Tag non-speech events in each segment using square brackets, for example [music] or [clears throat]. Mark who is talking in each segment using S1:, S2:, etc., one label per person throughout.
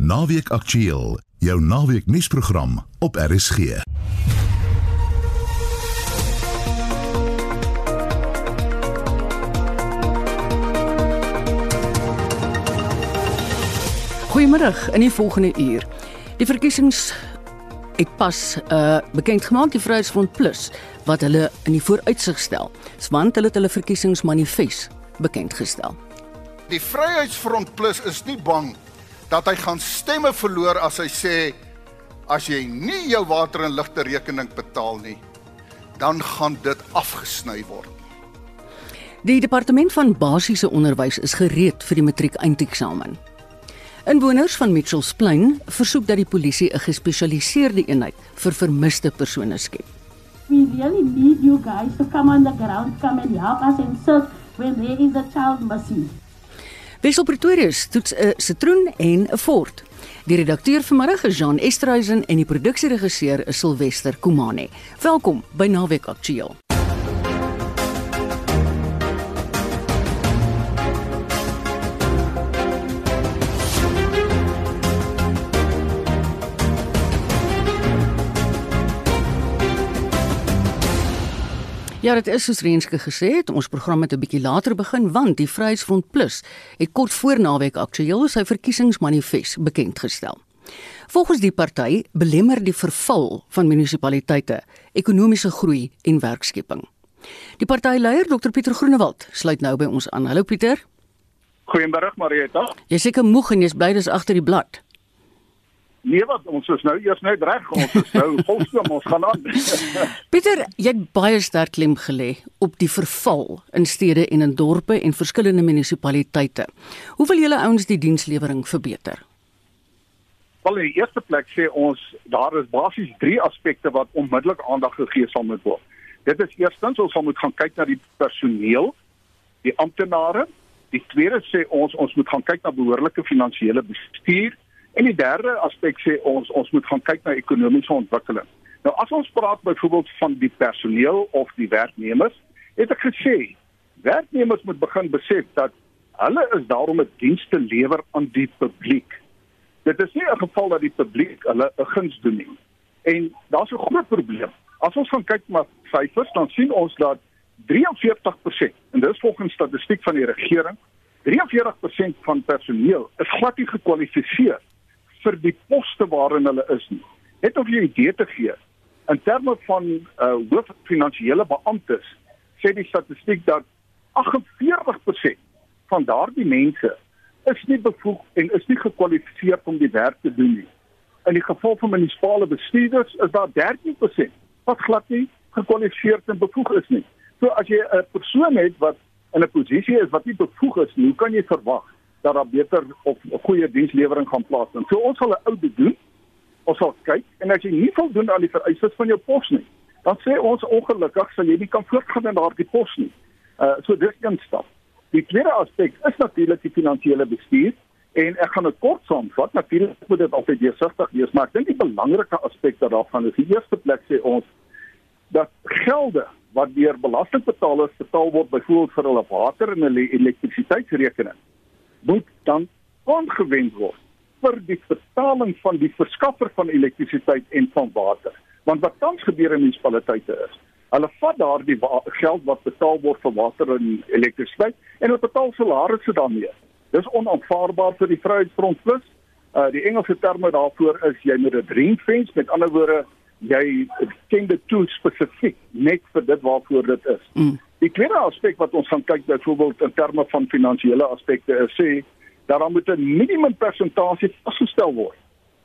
S1: Naweek Aktueel, jou naweek nuusprogram op RSG.
S2: Goeiemôre in die volgende uur. Die verkiesings het pas uh bekend gemaak die Vryheidsfront Plus wat hulle in die vooruitsig stel. Want hulle het hulle verkiesingsmanifest bekend gestel.
S3: Die Vryheidsfront Plus is nie bang dat hy gaan stemme verloor as hy sê as jy nie jou water en ligte rekening betaal nie, dan gaan dit afgesny word.
S2: Die departement van basiese onderwys is gereed vir die matriek eindeksamen. Inwoners van Mitchells Plain versoek dat die polisie 'n gespesialiseerde eenheid vir vermiste persone skep.
S4: We really need you guys to come on the ground, come and help us and search when there is a child missing.
S2: Wessel Pretoria toets 'n sitroen en 'n fort. Die redakteur vanmiddag is Jean Esterhuizen en die produksieregisseur is Silwester Komane. Welkom by Naweek Aktueel. Ja, dit is soos Renske gesê het, ons program het 'n bietjie later begin want die Vryheidsfront Plus het kort voor naweek aktueel sy verkiesingsmanifest bekend gestel. Volgens die party belemmer die verval van munisipaliteite ekonomiese groei en werkskeping. Die partyleier Dr Pieter Groenewald sluit nou by ons aan. Hallo Pieter.
S5: Goeiemôre Marieta.
S2: Jy seker moeg en jy's bly dis agter die blad.
S5: Nee wat ons is nou eers net reg ons is nou [laughs] volskom ons gaan aan. [laughs]
S2: Pieter, jy het baie sterk klem gelê op die verval in stede en in dorpe en verskillende munisipaliteite. Hoe wil julle ouens die dienslewering verbeter?
S5: Wel in die eerste plek sê ons daar is basies 3 aspekte wat onmiddellik aandag gegee sal moet word. Dit is eerstens ons sal moet gaan kyk na die personeel, die amptenare. Die tweede sê ons ons moet gaan kyk na behoorlike finansiële bestuur En die derde aspek sê ons ons moet gaan kyk na ekonomiese ontwikkeling. Nou as ons praat byvoorbeeld van die personeel of die werknemers, het ek gesê werknemers moet begin besef dat hulle is daar om 'n diens te lewer aan die publiek. Dit is nie 'n geval dat die publiek hulle 'n guns doen nie. En daar's 'n groot probleem. As ons gaan kyk na syfers, dan sien ons dat 43% en dis volgens statistiek van die regering, 43% van personeel is glad nie gekwalifiseer vir die poste waarin hulle is nie. Net om jou idee te gee, in terme van uh hoof finansiële beamptes sê die statistiek dat 48% van daardie mense is nie bevoeg en is nie gekwalifiseer om die werk te doen nie. In die geval van munisipale bestuurders is daar 13% wat glad nie gekwalifiseer en bevoeg is nie. So as jy 'n persoon het wat in 'n posisie is wat nie bevoeg is nie, hoe kan jy verwag dat daar beter of 'n goeie dienslewering gaan plaasvind. So ons sal 'n audit doen. Ons sal kyk en as jy nie voldoen aan die vereistes van jou pos nie, dan sê ons ongelukkig sal jy nie kan voortgaan in daardie pos nie. Uh so dis een stap. Die tweede aspek is natuurlik die finansiële bestuur en ek gaan dit kort saamvat. Natuurlik moet dit altyd deursigtig wees, maar ek dink die belangrike aspek daarvan is die eerste plek sê ons dat gelde wat deur belastingbetalers betaal word byvoorbeeld vir hulle water en hulle elektrisiteitsrekening moet dan aangewend word vir die betaling van die verskaffer van elektrisiteit en van water. Want wat tans gebeur in munisipaliteite is, hulle vat daardie geld wat betaal word vir water en elektrisiteit en hulle betaal salarisse daarmee. Dis onaanvaarbaar vir die Vryheidsfront Plus. Uh die Engelse terme daarvoor is jy moet dit ring fence met ander woorde jy ken dit toe spesifiek net vir dit waarvoor dit is. Mm. Die tweede aspek wat ons gaan kyk byvoorbeeld in terme van finansiële aspekte is sê dat daar moet 'n minimum persentasie vasgestel word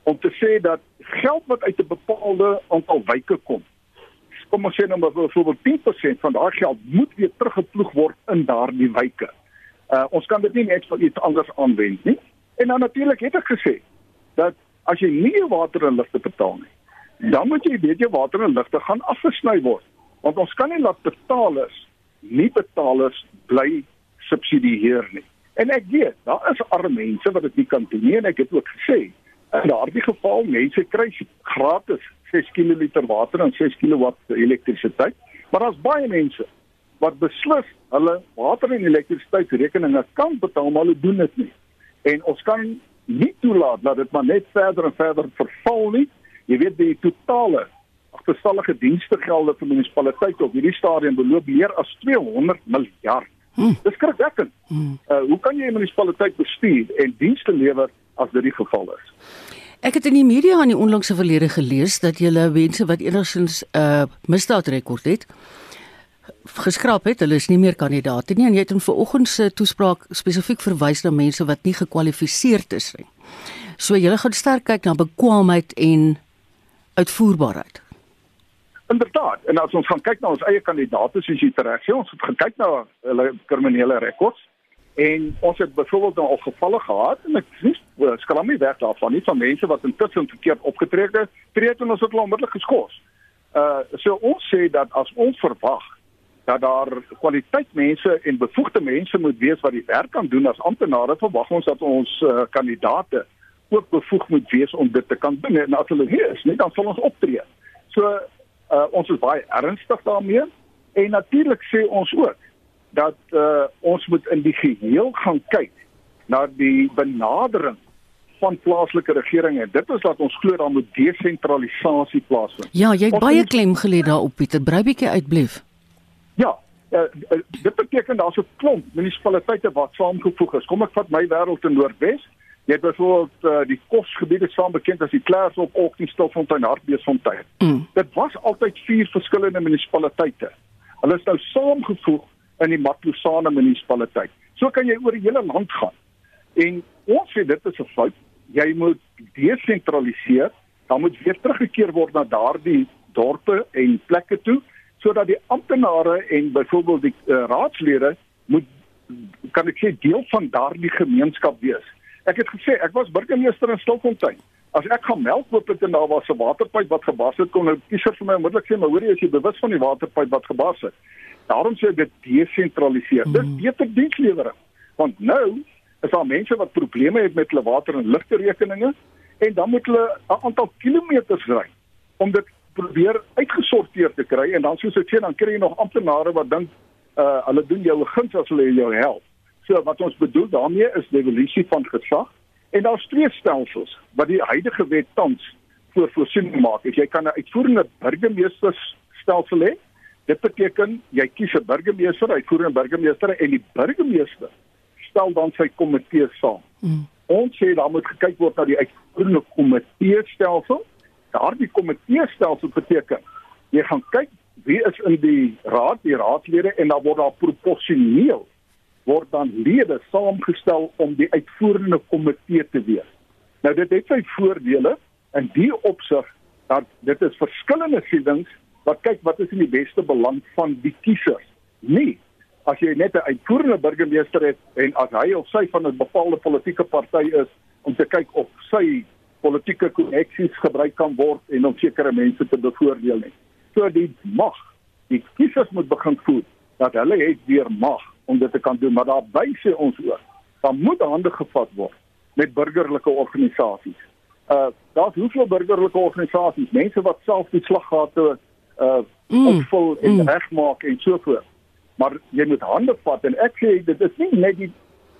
S5: om te sê dat geld wat uit 'n bepaalde aantal wyke kom. Kom ons sê nou byvoorbeeld 10% van daardie geld moet weer teruggeploeg word in daardie wyke. Uh ons kan dit nie net vir iets anders aanwend nie. En dan natuurlik het ek gesê dat as jy nie water en ligte betaal nie, dan moet jy weet jou water en ligte gaan afgesny word. Want ons kan nie laat betalers nie betalers bly subsidieer nie. En ek weet, daar is arme mense wat dit nie kan doen nie en ek het ook gesê, in daardie geval mense kry gratis 6 kl water en 6 kW elektrisiteit, maar daar's baie mense wat beslis hulle water en elektrisiteitsrekeninge kan betaal maar hulle doen dit nie. En ons kan nie toelaat dat dit maar net verder en verder verval nie. Jy weet die totale agterstallige dienste gelde vir munisipaliteite op hierdie stadium beloop meer as 200 miljard. Hmm. Dis skrikwekkend. Hmm. Uh, hoe kan jy 'n munisipaliteit bestuur en dienste lewer as dit die geval is?
S2: Ek het in die media in die onlangse verlede gelees dat julle mense wat enigsins 'n uh, misdaadrekord het geskraap het, hulle is nie meer kandidaate nie en jy het in vanoggend se toespraak spesifiek verwys na mense wat nie gekwalifiseerd is nie. So jy gaan sterk kyk na bekwaamheid en uitvoerbaarheid.
S5: Inderdaad, en as ons gaan kyk na ons eie kandidaate soos jy reg sê, ons het gekyk na hulle kriminele rekords en ons het byvoorbeeld nou al gevalle gehad en ek sê eh, skram nie weg daarvan nie van mense wat intussen verkeerd opgetree het, tree het en ons het hulle onmiddellik geskort. Uh so ons sê dat as ons verwag dat daar kwaliteit mense en bevoegde mense moet wees wat die werk kan doen as amptenare, verwag ons dat ons uh, kandidate ook bevoeg moet wees om dit te kan doen en as hulle hier is, nie dan sal ons optree. So uh, ons is baie ernstig daarmee en natuurlik sê ons ook dat uh, ons moet in die geheel gaan kyk na die benadering van plaaslike regering en dit is dat ons glo daar moet desentralisasie plaasvind.
S2: Ja, jy het ons baie klem gelê daarop Pieter, brei bietjie uitblief.
S5: Ja, uh, uh, dit beteken daar's 'n klomp munisipaliteite wat saamgevoeg is. Kom ek vat my wêreld in Noordwes. Jy het byvoorbeeld uh, die kosgebiede saam bekend as die Klerksdorp, Oktie, Stilfontein, Hartbeesfontein. Mm. Dit was altyd vier verskillende munisipaliteite. Hulle is nou saamgevoeg in die Matlosana munisipaliteit. So kan jy oor die hele land gaan. En ons sê dit is 'n fout. Jy moet desentraliseer. Dan moet weer teruggekeer word na daardie dorpe en plekke toe sodat die amptenare en byvoorbeeld die uh, raadslede moet kan ek sê deel van daardie gemeenskap wees. Ek het gesê ek was burgemeester in Stilfontein. As ek gaan melk koop het en daar was 'n waterpyp wat gebars het, kon 'n kiezer vir my onmiddellik sê, "Maar hoor jy, as jy bewus van die waterpyp wat gebars het." Daarom sê ek dit desentraliseer. Mm. Dis beter dienslewering. Want nou is daar mense wat probleme het met hulle water en ligte rekeninge en dan moet hulle 'n aantal kilometers ry om dit probeer uitgesorteer te kry en dan soos ek sê dan kry jy nog amptenare wat dink uh hulle doen jou guns as hulle jou help. So wat ons bedoel daarmee is devolusie van gesag en daar's twee stelsels wat die huidige wet tans voor voorsiening maak. As jy kan 'n uitvoerende burgemeester stelsel hê, dit beteken jy kies 'n burgemeester, uitvoerende burgemeester en die burgemeester stel dan sy komitee saam. Mm. Ons sê dan moet gekyk word na die uitvoerende komitee stelsel. Daardie komitee stelsel beteken jy gaan kyk wie is in die raad, die raadslede en dan word daar proporsioneel word dan lede saamgestel om die uitvoerende komitee te wees. Nou dit het sy voordele in die opsig dat dit is verskillende sienings wat kyk wat is in die beste belang van die kiesers. Nee, as jy net 'n uitvoerende burgemeester het en as hy of sy van 'n bepaalde politieke party is om te kyk of sy politieke koneksies gebruik kan word en om sekere mense te bevoordeel nie. So die mag, die kiesers moet begin voel dat hulle het weer mag om dit te kan doen, maar daarby sê ons ook, dan moet hande gevat word met burgerlike organisasies. Uh daar's hoeveel burgerlike organisasies, mense wat self die slaggate uh mm, opvul en mm. regmaak en so voort. Maar jy moet hande vat en ek sê dit is nie net die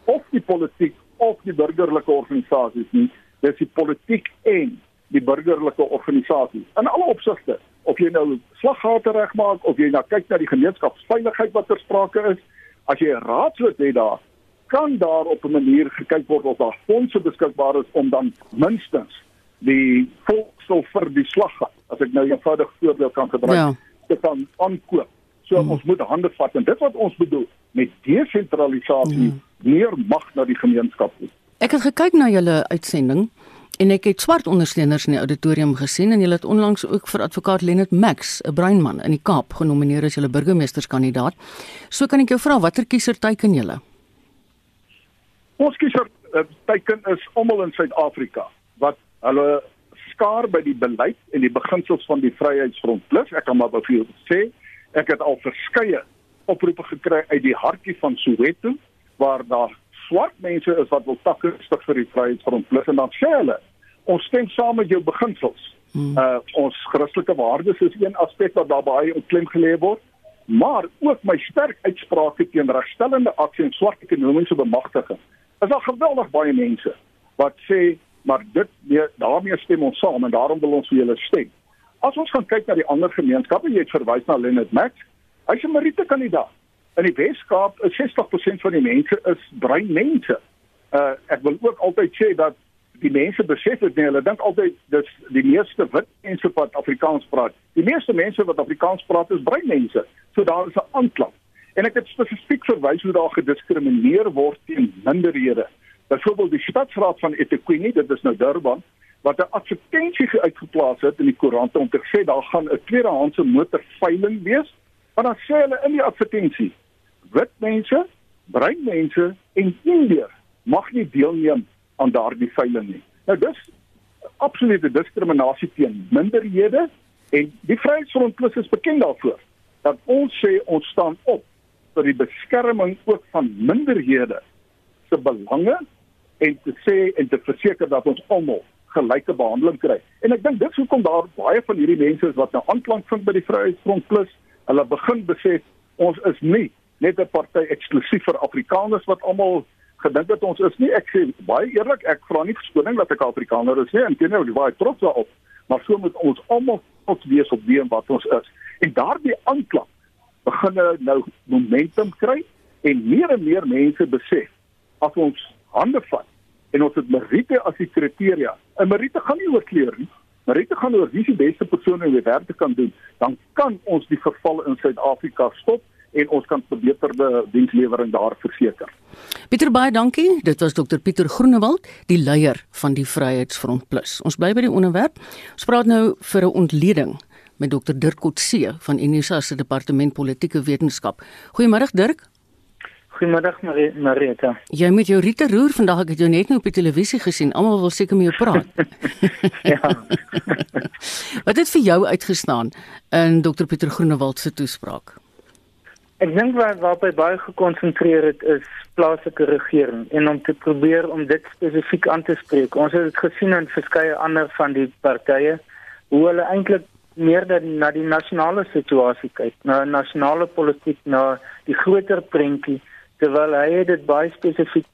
S5: of die politiek of die burgerlike organisasies nie, dis die politiek en die burgerlike organisasies in alle opsigte. Of jy nou slaggate regmaak of jy nou kyk na die gemeenskapsveiligheid wat ter sprake is, as jy 'n raadslid het daar, kan daar op 'n manier gekyk word of daar fondse beskikbaar is om dan minstens die volksel vir die slaggat, as ek nou 'n eenvoudige voorbeeld kan gebruik, ja. te kan aankoop. So hmm. ons moet hande vat en dit wat ons bedoel met desentralisasie, hmm. meer mag na die gemeenskap toe.
S2: Ek het gekyk na julle uitsending en ek het swart ondersteuners in die auditorium gesien en julle het onlangs ook vir advokaat Lenet Max, 'n breinman in die Kaap, genomineer as julle burgemeesterskandidaat. So kan ek jou vra watter kiezer teiken julle?
S5: Ons kiezer uh, teiken is almal in Suid-Afrika wat hulle skaar by die beleid en die beginsels van die Vryheidsfront Plus. Ek kan maar byvoorbeeld sê, ek het al verskeie oproepe gekry uit die hartjie van Soweto waar daar swart mense is wat wil takke stig vir die vryheidsfront plus en dan sê hulle ons stem saam met jou beginsels. Hmm. Uh ons Christelike waardes is een aspek wat daarbey op klem gelê word, maar ook my sterk uitsprake teen regstellende aksie en swart ekonomiese bemagtiging. Is daar geweldig baie mense wat sê maar dit nee, daarmee stem ons saam en daarom wil ons vir julle stem. As ons gaan kyk na die ander gemeenskappe, jy het verwys na Leonard Max, hy's 'n Marite kandidaat. In die Weskaap is 60% van die mense is bruin mense. Uh ek wil ook altyd sê dat die mense besef dit nie. Hulle dink altyd dis die meeste wit mense wat Afrikaans praat. Die meeste mense wat Afrikaans praat is bruin mense. So daar is 'n aanklank. En ek het spesifiek verwys hoe daar gediskrimineer word teen minderhede. Byvoorbeeld die stadsraad van eThekwini, dit is nou Durban, wat 'n advertensie uitgeplaas het in die koerante om te sê daar gaan 'n tweedehandse motor veiling wees. Maar dan sê hulle in die advertensie: wit mense, bruin mense en indiër mag nie deelneem aan daardie veiling nie. Nou dis absolute diskriminasie teen minderhede en die Vryheidsfront Plus is bekend daarvoor dat ons sê ons staan op vir die beskerming ook van minderhede se belange en te sê en te verseker dat ons almal gelyke behandeling kry. En ek dink dit hoekom daar baie van hierdie mense is wat nou aanklank vind by die Vryheidsfront Plus, hulle begin besef ons is nie net 'n party eksklusief vir Afrikaners wat almal gedink het ons is nie. Ek sê baie eerlik, ek vra nie verskoning dat ek Afrikaner is nie. Inteendeel, ek is baie trots daarop. Maar so moet ons almal trots wees op wie en wat ons is. En daardie aanklank begin nou momentum kry en meer en meer mense besef as ons hande vat en ons het meriete as die kriteria. 'n Meriete gaan nie oor kleur nie. Meriete gaan oor wie die beste persoon in die werk kan doen. Dan kan ons die verval in Suid-Afrika stop en ons kan verbeterde dienslewering daar verseker.
S2: Pieter baie dankie. Dit was Dr Pieter Groenewald, die leier van die Vryheidsfront Plus. Ons bly by die onderwerp. Ons praat nou vir 'n ontleding met Dr Dirk Kotse van Unisa se departement politieke wetenskap. Goeiemôre Dirk.
S6: Goeiemiddag Marita.
S2: Jy met jou Rita roer vandag ek het jou net nou op die televisie gesien. Almal wil seker met jou praat. [laughs]
S6: ja. [laughs]
S2: Wat het vir jou uitgestaan in Dr Pieter Groenewald se toespraak?
S6: Ek dink waar waarby baie gekonsentreer het is plaaslike regering en om te probeer om dit spesifiek aan te spreek. Ons het dit gesien in verskeie ander van die partye hoe hulle eintlik meer dan na die nasionale situasie kyk, na nasionale politiek, na die groter prentjie terwyl hy dit baie spesifiek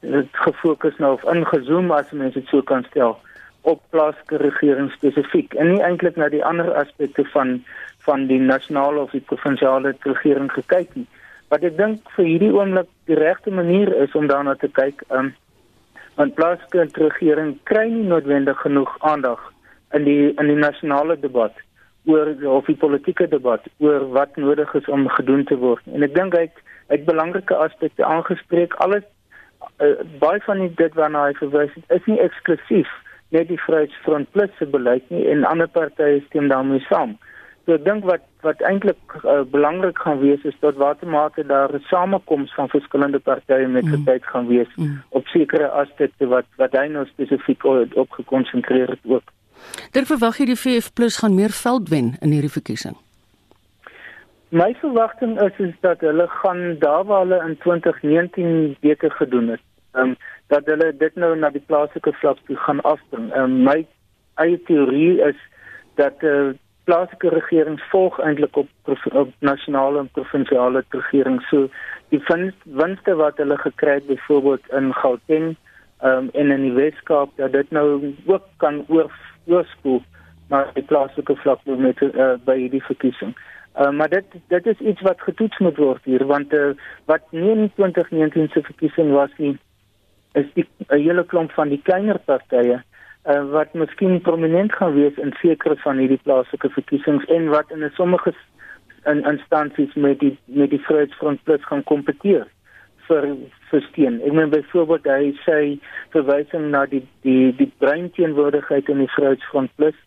S6: gefokus nou of ingezoom as mense dit so kan stel op plaaslike regering spesifiek en nie eintlik na die ander aspekte van van die nasionale of die provinsiale regering gekyk nie. Wat ek dink vir hierdie oomblik die regte manier is om daarna te kyk, um, want plaaslike regering kry nie noodwendig genoeg aandag in die in die nasionale debat oor of die politieke debat oor wat nodig is om gedoen te word. En ek dink hy het uit belangrike aspekte aangespreek. Alles uh, baie van die, dit waarna hy verwys het, is nie eksklusief net die Vryheidsfront Plus se beleid nie en ander partye stem daarmee saam. So ek dink wat wat eintlik uh, belangrik gaan wees is tot watter mate daar 'n samekoms van verskillende partye met mm. tyd gaan wees mm. op sekere aspekte wat wat hy nou spesifiek op gekonsentreer het ook.
S2: Dit verwag jy die VF+ gaan meer veld wen in hierdie verkiesing.
S6: My verwagting is is dat hulle gaan daar waar hulle in 2019 beter gedoen het. Ehm um, dat hulle dit nou na die plaaslike vlak toe gaan afbring. Ehm um, my eie teorie is dat eh uh, plaaslike regerings volg eintlik op, op nasionale en provinsiale regerings. So die winste wat hulle gekry het byvoorbeeld in Gauteng um, en in die Weskaap dat dit nou ook kan oor oorspoel na die plaaslike vlak met uh, by hierdie verkiesing. Uh, maar dit dit is iets wat getoets moet word hier want uh, wat nie in 2019 se verkiesing was nie is die 'n hele klomp van die kleiner partye uh, wat miskien prominent gaan wees in sekere van hierdie plaaslike verkiesings en wat in sommige in instansies met die met die Vryheidsfront Plus gaan kompeteer vir vir steun. Ek meen byvoorbeeld hy sê verwysing na die die die breinteenwoordigheid in die Vryheidsfront Plus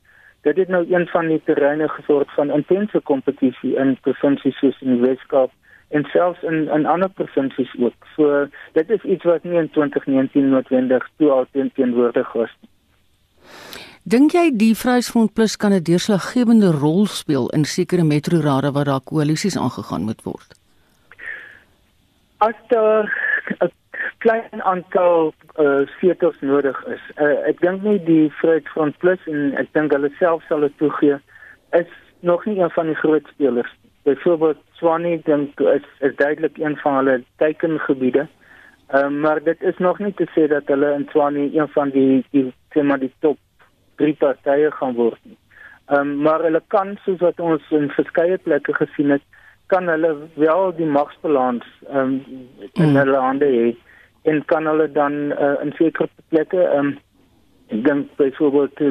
S6: dit het nou een van die terreine gesorg van intense kompetisie in provinsies soos in die Weskaap en selfs in in ander provinsies ook. So dit is iets wat nie in 2019 noodwendig toe alteenwoordig was nie.
S2: Dink jy die Vryheidsfront Plus kan 'n deurslaggewende rol speel in sekere metrorade waar daar koalisies aangegaan moet word?
S6: As daar 'n klein aantal uh setels nodig is. Uh, ek dink nie die Vryheidsfront Plus en ek dink hulle self sal dit toegee is nog nie een van die groot spelers. Byvoorbeeld Swanie dink is is duidelik een van hulle teikengebiede. Um, maar dit is nog nie te sê dat hulle in Tswane een van die die tema die top drie partye gaan word nie. Ehm um, maar hulle kan soos wat ons in verskeie plekke gesien het, kan hulle wel die magsbalans ehm um, in mm. hulle hande hê en kan hulle dan uh, in sekere plekke ehm um, ek dink byvoorbeeld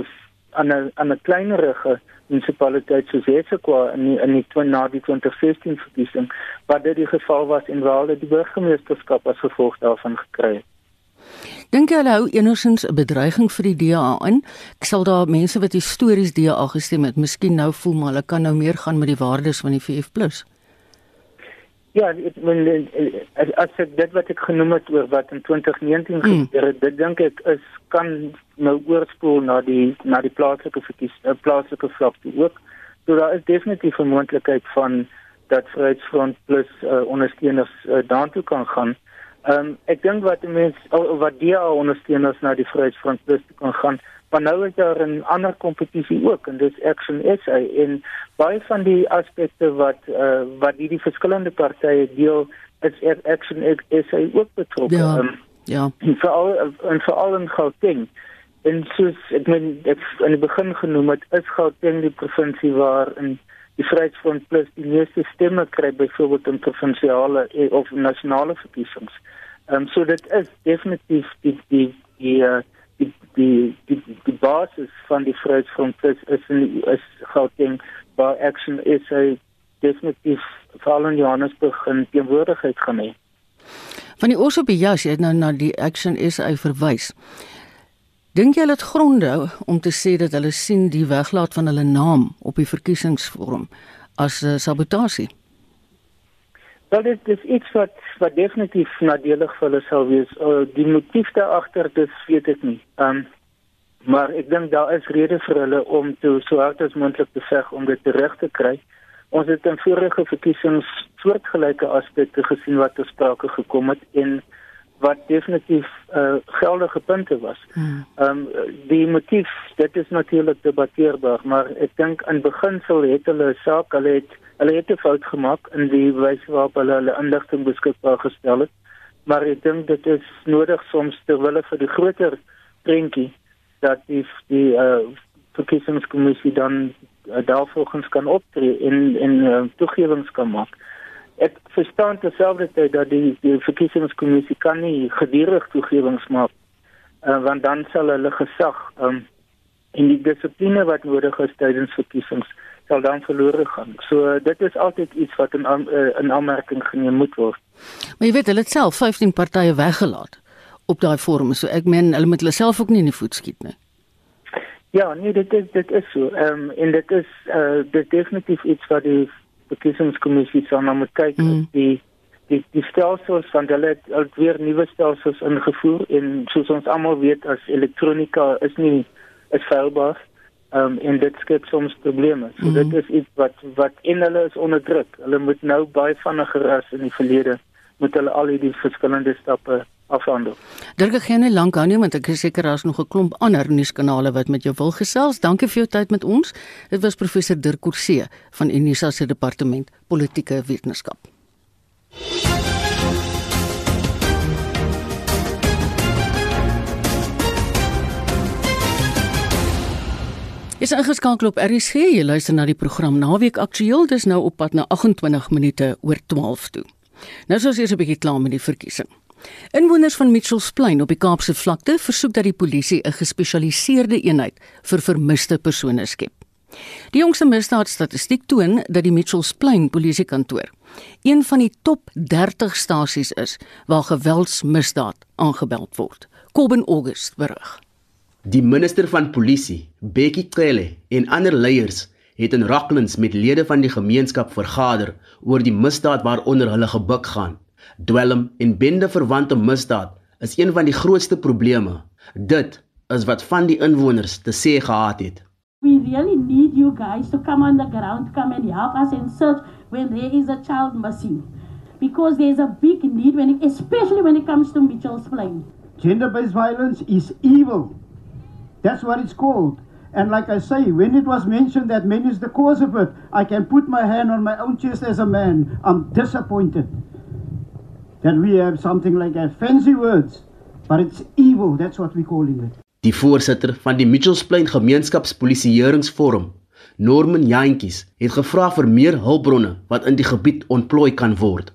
S6: aan 'n aan 'n kleinerige munisipaliteit soos Esekwa in die, in die twin na die 2016 verkiesing waar dit die geval was en waar hulle die burgemeesterskap as gevolg daarvan gekry het.
S2: Dink jy hulle hou enogsins 'n bedreiging vir die DA in? Ek sal daar mense wat histories DA gestem het, miskien nou voel maar hulle kan nou meer gaan met die waardes van die VF+.
S6: Ja, ek men as ek dit wat ek genoem het oor wat in 2019 mm. gebeur het, dit dink ek is kan nou oorspoel na die na die plaaslike verkies uh, plaaslike vlak toe ook. So daar is definitief 'n moontlikheid van dat Vryheidsfront plus uh, ondersteuners uh, daartoe kan gaan. Ehm um, ek dink wat mense wat die ondersteuners na die Vryheidsfront plus kan gaan Maar nou is daar 'n ander kompetisie ook en dis Action SA en baie van die aspekte wat uh, wat hierdie verskillende partye deel is Action SA ook betrokke.
S2: Ja. Um, ja.
S6: En veral en veral in Gauteng. En soos ek meen ek in die begin genoem het, is Gauteng die provinsie waar in die Vryheidsfront Plus die meeste stemme kry byvoorbeeld in provinsiale eh, of nasionale verkiesings. Ehm um, so dit is definitief die die die uh, die die die die basis van die Vryheidsfront is is in is Gauteng waar action is hy definitief veral in Johannesburg in teenwoordigheid gaan hê.
S2: Van die Osobias het nou na die action hy verwys. Dink jy dit gronde om te sê dat hulle sien die weglaat van hulle naam op die verkiesingsvorm as 'n uh, sabotasie?
S6: Wel dit is iets wat wat definitief nadelig vir hulle sal wees. Uh, die motief daar agter dis weet ek nie. Um maar ek dink daar is redes vir hulle om te so hard as moontlik te veg om dit reg te kry. Ons het in vorige verkiesings soortgelyke aspekte gesien wat ter sprake gekom het en wat definitief uh, geldige punte was. Hmm. Um die motief dit is natuurlik debatteerbaar, maar ek dink in beginsel het hulle saak, hulle het Hulle het 'n fout gemaak in die wyse waarop hulle hulle inligting beskikbaar gestel het. Maar ek dink dit is nodig soms ter wille vir die groter prentjie dat die die uh, verkiesingskommissie dan uh, daarvolgens kan optree en en uh, toegewings kan maak. Ek verstaan terselfdertyd dat die die verkiesingskommissie kan nie gedurig toegewings maak uh, want dan sal hulle gesag um, en die dissipline wat nodig is tydens verkiesings sal dan verlore gaan. So dit is altyd iets wat in uh, in aanmerking geneem moet word.
S2: Maar jy weet hulle het self 15 partye weggelaat op daai forum. So ek meen hulle moet hulle self ook nie in die voet skiet nie.
S6: Ja, nee, dit is dit is so. Ehm um, en dit is uh dit definitief iets wat die verkiesingskommissie sal nou moet kyk mm. die die die stelsels van hulle het weer nuwe stelsels ingevoer en soos ons almal weet as elektronika is nie is feilbaar um, en dit skep soms probleme. So mm dit is iets wat wat in hulle is onderdruk. Hulle moet nou baie vinniger as in die verlede moet hulle al hierdie verskillende stappe afhandel.
S2: Dirk gaan nie lank hou nie want ek is seker daar's nog 'n klomp ander nuuskanale wat met jou wil gesels. Dankie vir jou tyd met ons. Dit was professor Dirk Coersee van Unisa se departement politieke wetenskap. Is ingeskakel op RSG. Jy luister na die program Naweek Aktueel. Dis nou op pad na 28 minute oor 12 toe. Nou soos eers 'n bietjie klaar met die verkiesing. Inwoners van Mitchells Plain op die Kaapse vlakte versoek dat die polisie 'n gespesialiseerde eenheid vir vermiste persone skep. Die jongste misdaadstatistiek toon dat die Mitchells Plain polisiekantoor een van die top 30 stasies is waar geweldsmisdaad aangemeld word. Kobben August berig.
S7: Die minister van polisie, Bekkie Cele en ander leiers het in Rocklands met lede van die gemeenskap vergader oor die misdaad waaronder hulle gebuk gaan. Dwelm en bendeverwante misdaad is een van die grootste probleme. Dit is wat van die inwoners te sê gehad het.
S4: We really need you guys to come on the ground, come and help us and search when there is a child missing. Because there's a big need when it, especially when it comes to Mitchell's Plain.
S8: Gender-based violence is evil. That's what it's called. And like I say, when it was mentioned that men is the cause of it, I can put my hand on my own chest as a man. I'm disappointed. That we have something like a fancy words, but it's evil. That's what we're calling it.
S7: Die voorsitter van die Mitchells Plain Gemeenskapspolisieeringsforum, Norman Jantjies, het gevra vir meer hulpbronne wat in die gebied ontplooi kan word.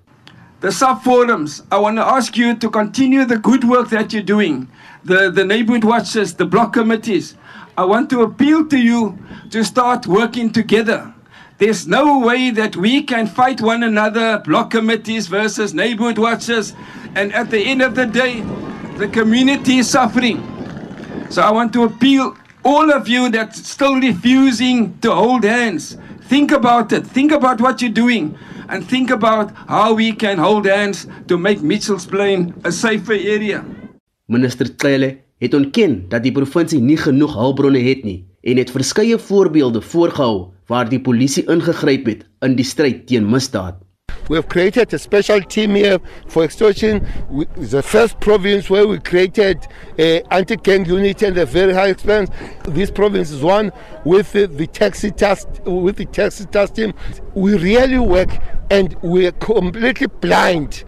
S9: The sub-forums, I want to ask you to continue the good work that you're doing. The the neighborhood watches, the block committees. I want to appeal to you to start working together. There's no way that we can fight one another, block committees versus neighborhood watchers, and at the end of the day, the community is suffering. So I want to appeal all of you that's still refusing to hold hands. Think about it. Think about what you're doing and think about how we can hold hands to make Mitchells Plain a safer area.
S7: Minister Cele het ontken dat die provinsie nie genoeg hulpbronne het nie en het verskeie voorbeelde voorgehou waar die polisie ingegryp het in die stryd teen misdaad.
S10: We have created a special team here for extortion. We, the first province where we created a anti-gang unit and a very high expense. This province is one with the, the taxi task with the taxi task team. We really work and we are completely blind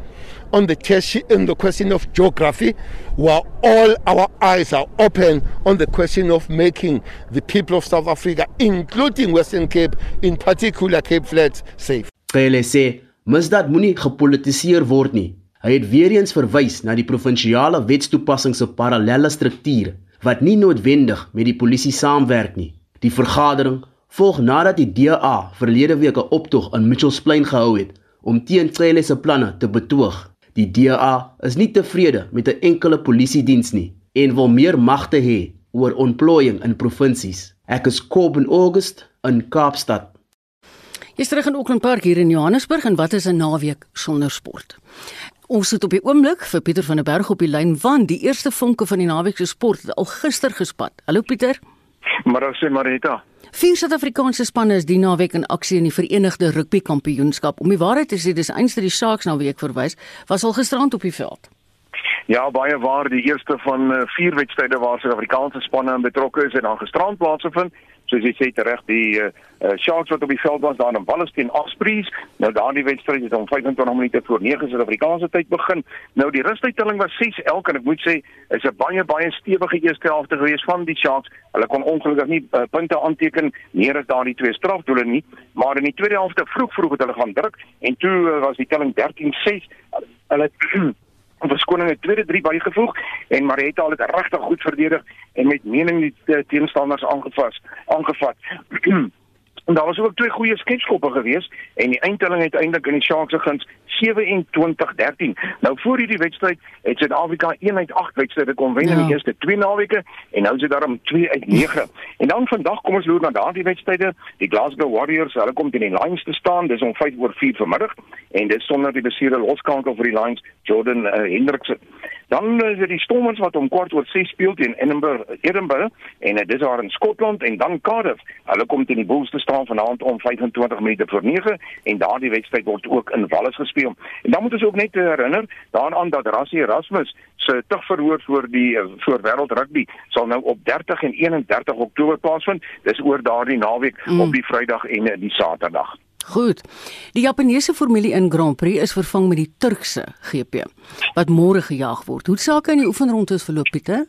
S10: on the test in the question of geography, while all our eyes are open on the question of making the people of South Africa, including Western Cape, in particular Cape Flats, safe.
S7: Cele sê misdaad moenie gepolitiseer word nie. Hy het weer eens verwys na die provinsiale wetstoepassing se parallelle struktuur wat nie noodwendig met die polisie saamwerk nie. Die vergadering volg nadat die DA verlede week 'n optog in Mitchells Plain gehou het om teen Cele se planne te betoog. Die DA is nie tevrede met 'n enkele polisiediens nie en wil meer magte hê oor ontplooiing in provinsies. Ek is Kobben August in Kaapstad.
S2: Jy's terug in Auckland Park hier in Johannesburg en wat is 'n naweek sonder sport? Ons sit op die oomblik vir Pieter van der Berg op die lyn want die eerste vonke van die naweek se sport het al gister gespat. Hallo Pieter.
S11: Maar ons sê Marita.
S2: Vier Suid-Afrikaanse spanne is die naweek in aksie in die Verenigde Rugby Kampioenskap. Om die waarheid te sê, dis dat die Sharks na week verwys, was al gisterand op die veld.
S11: Ja, baie waar die eerste van uh, vier wedstryde waar Suid-Afrikaanse spanne betrokke is en dan gisterand plaasgevind soos jy sê reg die uh, uh, Sharks wat op die veld was daar in Wallis teen Ospreys. Nou daardie wedstryd het om 25 minute voor 9 Suid-Afrikaanse tyd begin. Nou die rustydtelling was 6-11 en ek moet sê is 'n baie baie stewige eerste helfte gewees van die Sharks. Hulle kon ongelukkig nie uh, punte aanteken meer as daardie twee strafdoele nie maar in die tweede helfte vroeg vroeg het hulle gaan druk en toe uh, was die telling 13-6 hulle verskoning het tweede drie bygevoeg en Marietta het regtig goed verdedig en met mening die teenstanders aangevas aangevat [clears throat] En daar was ook twee goeie sketskoppe gewees en die eindtelling uiteindelik in die Sharks se guns 27-13. Nou voor hierdie wedstryd het Suid-Afrika 1 uit 8 wedstryde kon wen ja. in die ja. eerste twee naweke en nou is dit daarom 2 uit 9. En dan vandag kom ons loer na daardie wedstryde. Die Glasgow Warriors, hulle kom teen die Lions te staan. Dis om 5 oor 4 vanmiddag en dis sonder die besierde loskankel vir die Lions, Jordan uh, Hendrickson. Dan is dit die Stormers wat om kwart oor 6 speel teen Edinburgh, Edinburgh en dit is daar in Skotland en dan Cardiff. Hulle kom teen die Bulls te staan vanaand om 25 minute voor 9 en daardie wedstryd word ook in Wallis gespeel. En dan moet ons ook net herinner daaraan dat Rassie Erasmus se tugverhoor voor die voor Wêreld Rugby sal nou op 30 en 31 Oktober plaasvind. Dis oor daardie naweek mm. op die Vrydag en die Saterdag.
S2: Goed. Die Japaneese Formule 1 Grand Prix is vervang met die Turkse GP wat môre gejaag word. Hoe sake in die oefenronde verloop, Pieter?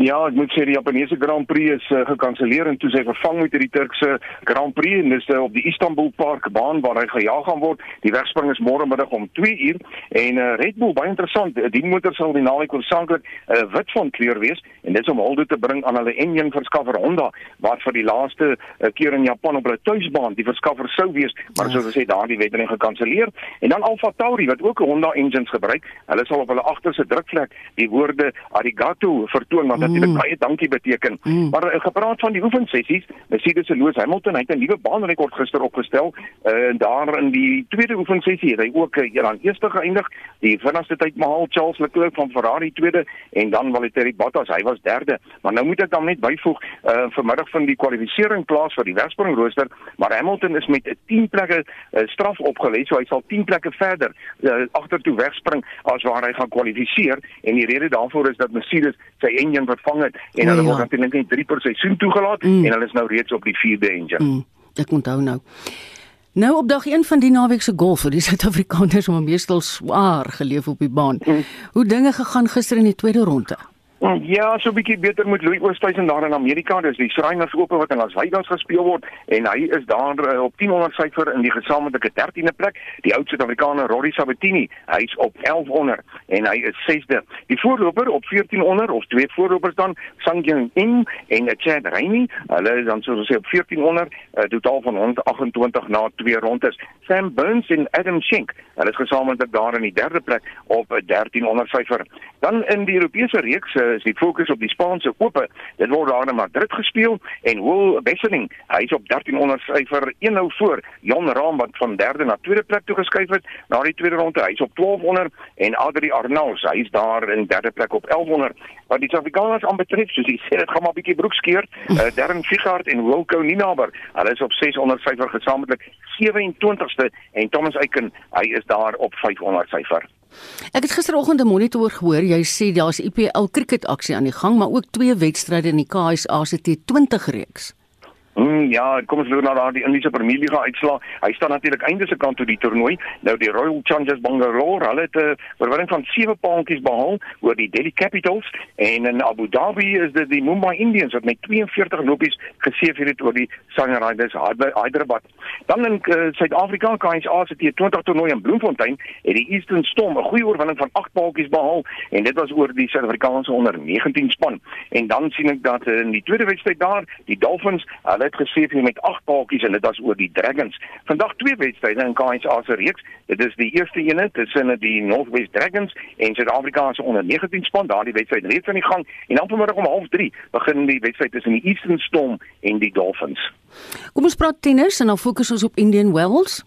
S11: Ja, ek moet sê die Japaneese Grand Prix is uh, gekanselleer en toe sy vervang met die Turkse Grand Prix en dis uh, op die Istanbul Park baan waar hy gejaag gaan word. Die wegspring is môre middag om 2 uur en uh, Red Bull baie interessant. Die motor sal die naweek oorspronklik uh, wit van kleur wees en dit is om hulde te bring aan hulle enjin verskaffer Honda wat vir die laaste uh, keer in Japan op hulle tuisbaan die verskaffer sou wees, maar soos gesê daardie wedren gekanselleer. En dan Alfa Tauri wat ook Honda engines gebruik, hulle sal op hulle agterste drukvlek die woorde arigato vertoon wat natuurlik mm. baie dankie beteken. Mm. Maar uh, gepraat van die oefensessies, Mercedes se Lewis Hamilton het 'n nuwe baanrekord gister opgestel. Uh daar in die tweede oefensessie het hy ook uh, hier aan eerste geëindig. Die vinnigste tyd behaal Charles Leclerc van Ferrari tweede en dan Valtteri Bottas, hy was derde. Maar nou moet ek dan net byvoeg uh vanmiddag van die kwalifikasie plaas vir die wegspring rooster, maar Hamilton is met 'n 10 plekke uh, straf opgelê, so hy sal 10 plekke verder uh, agtertoe wegspring as waar hy gaan kwalifiseer en die rede daarvoor is dat Mercedes sy enjin vervang het en hulle ja. word natuurlik net 3 per seisoen toegelaat mm. en hulle is nou reeds op die 4de engine. Mm.
S2: Ek onthou nou. Nou op dag 1 van die naweek se golf vir die [laughs] Suid-Afrikaners om meestal swaar geleef op die baan. Hoe dinge gegaan gister in die tweede ronde?
S11: Ja, so 'n bietjie beter met Louis Oosthuizen daar in Amerika. Dis die Shriners Ope wat in Las Vegas gespeel word en hy is daar uh, op 1000 syfer in die gesamentlike 13de plek. Die oud Suid-Afrikaner Rory Sabatini, hy's op 1100 en hy is 6de. Die voorloper op 1400 of twee voorlopers dan, Sangjin In en Chad Reini, hulle is dan soos ons sê op 1400, 'n uh, totaal van 128 na twee rondes. Sam Burns en Adam Schenk, hulle is gesamentlik daar in die derde plek op 1300 syfer. Dan in die Europese reeks is die fokus op die Spaanse Ope. Dit word daar in Madrid gespeel en Will Besseling, hy is op 1300 syfer 1-0 voor Jon Rahm wat van derde na tweede plek toe geskuif het na die tweede ronde. Hy is op 1200 en Adri Arnaus, hy is daar in derde plek op 1100. Wat die Suid-Afrikaners aanbetref, soos ek sê, dit gaan maar 'n bietjie broekskeer. Uh, [laughs] Darren Figart en Wilco Ninaber, hulle is op 600 syfer gesamentlik 27ste en Thomas Eiken, hy is daar op 500 syfer.
S2: Ek het gisteroggend 'n monitor gehoor, jy sê daar's IPL cricket aksie aan die gang, maar ook twee wedstryde in die KSA se T20 reeks.
S11: Mm, ja, kom ons loop na daardie Indiese Premier League uitslaa. Hy staan natuurlik einde se kant toe die toernooi. Nou die Royal Challengers Bangalore, hulle het 'n uh, oorwinning van 7 paadjies behaal oor die Delhi Capitals en in Abu Dhabi is dit die Mumbai Indians wat met 42 lopies geseëvier het oor die Sunrisers Hyderabad. Dan in uh, Suid-Afrika, KSA se T20 toernooi in Bloemfontein, het die Eastern Storm 'n goeie oorwinning van 8 paadjies behaal en dit was oor die Suid-Afrikaanse onder 19 span. En dan sien ek dat uh, in die tweede wedstryd daar, die Dolphins, hulle het gesê met 8 paadjies en dit was oor die Dragons. Vandag twee wedstryde in KSA se reeks. Dit is die eerste een tussen die Northwest Dragons en Suid-Afrika se onder 19 span. Daardie wedstryd reeds aan die gang en dan vanmiddag om 0:30 begin die wedstryd tussen die Eastern Storm en die Dolphins.
S2: Kom ons praat tennis en dan fokus ons op Indian Wells.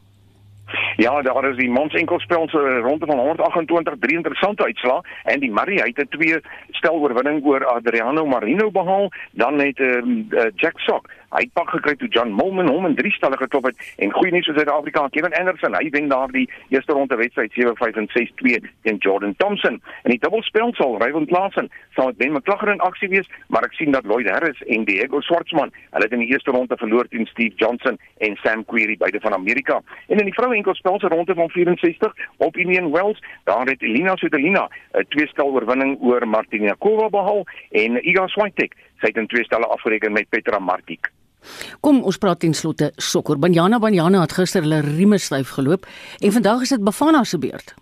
S11: Ja, daar is die mans enkelspel se ronde van 128 drie interessante uitslae en die Murray het 'n twee stel oorwinning oor Adriano Marino behaal, dan het um, uh, Jack Sock Hy het pak gekry toe John Molman hom in drie stelle geklop het en goeie nuus vir Suid-Afrika, Kevin Anderson, hy wen daardie eerste ronde wedstryd 7-5 en 6-2 teen Jordan Thompson. En die dubbelspel sal Ryan Klassen saam met Ben McLaughlin in aksie wees, maar ek sien dat Lloyd Harris en Diego Schwartzman, hulle het in die eerste ronde verloor teen Steve Johnson en Sam Querrey beide van Amerika. En in die vroue enkelspel se ronde van 64 op Indian Wells, daar het Elina Svitolina 'n twee stel oorwinning oor Martina Kova behaal en Iga Swiatek sy het in twee stelle afgereken met Petra Martik.
S2: Kom ons praat ten slotte sokker. Banyana Banyana het gister hulle rieme styf geloop en vandag is dit Bafana se beurt.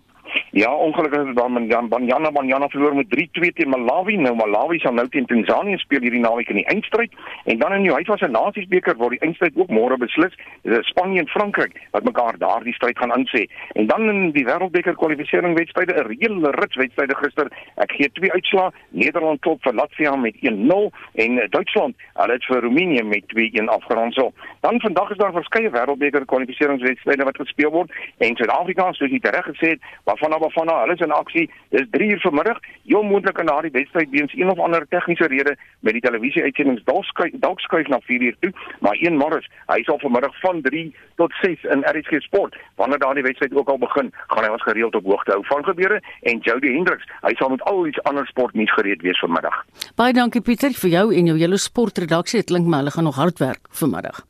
S11: Ja, ongelukkig het dan Banyana Banyana Banyana verloor met 3-2 teen Malawi. Nou Malawi sal nou teen Tanzanië speel hierdie naweek in die eindstryd en dan in die huiswasse Nasiesbeker word die eindstryd ook môre beslis. Dit is Spanje en Frankryk wat mekaar daardie stryd gaan insê. En dan in die Wêreldbeker kwalifikasie wedstryde, 'n reële rits wedstryde gister. Ek gee twee uitslae. Nederland klop vir Latvia met 1-0 en Duitsland, hulle het vir Roemenië met 2-1 afgerond. So, dan vandag is daar verskeie Wêreldbeker kwalifikasie wedstryde wat gespeel word en Suid-Afrika, soos jy reg gesê het, waarvan Bafana, hulle is in aksie. Dis 3 uur vanmiddag. Heel moontlik in daardie wedstryd weens een of ander tegniese rede met die televisie-uitsendings dalk skuif dalk skuif na 4 uur toe, maar een Morris, hy sal vanmiddag van 3 tot 6 in RSG Sport. Wanneer daardie wedstryd ook al begin, gaan hy ons gereeld op hoogte hou van gebeure en Jody Hendricks, hy sal met al iets ander sportnuus gereed wees vanmiddag.
S2: Baie dankie Pieter vir jou en jou hele sportredaksie. Dit klink my hulle gaan nog hard werk vanmiddag.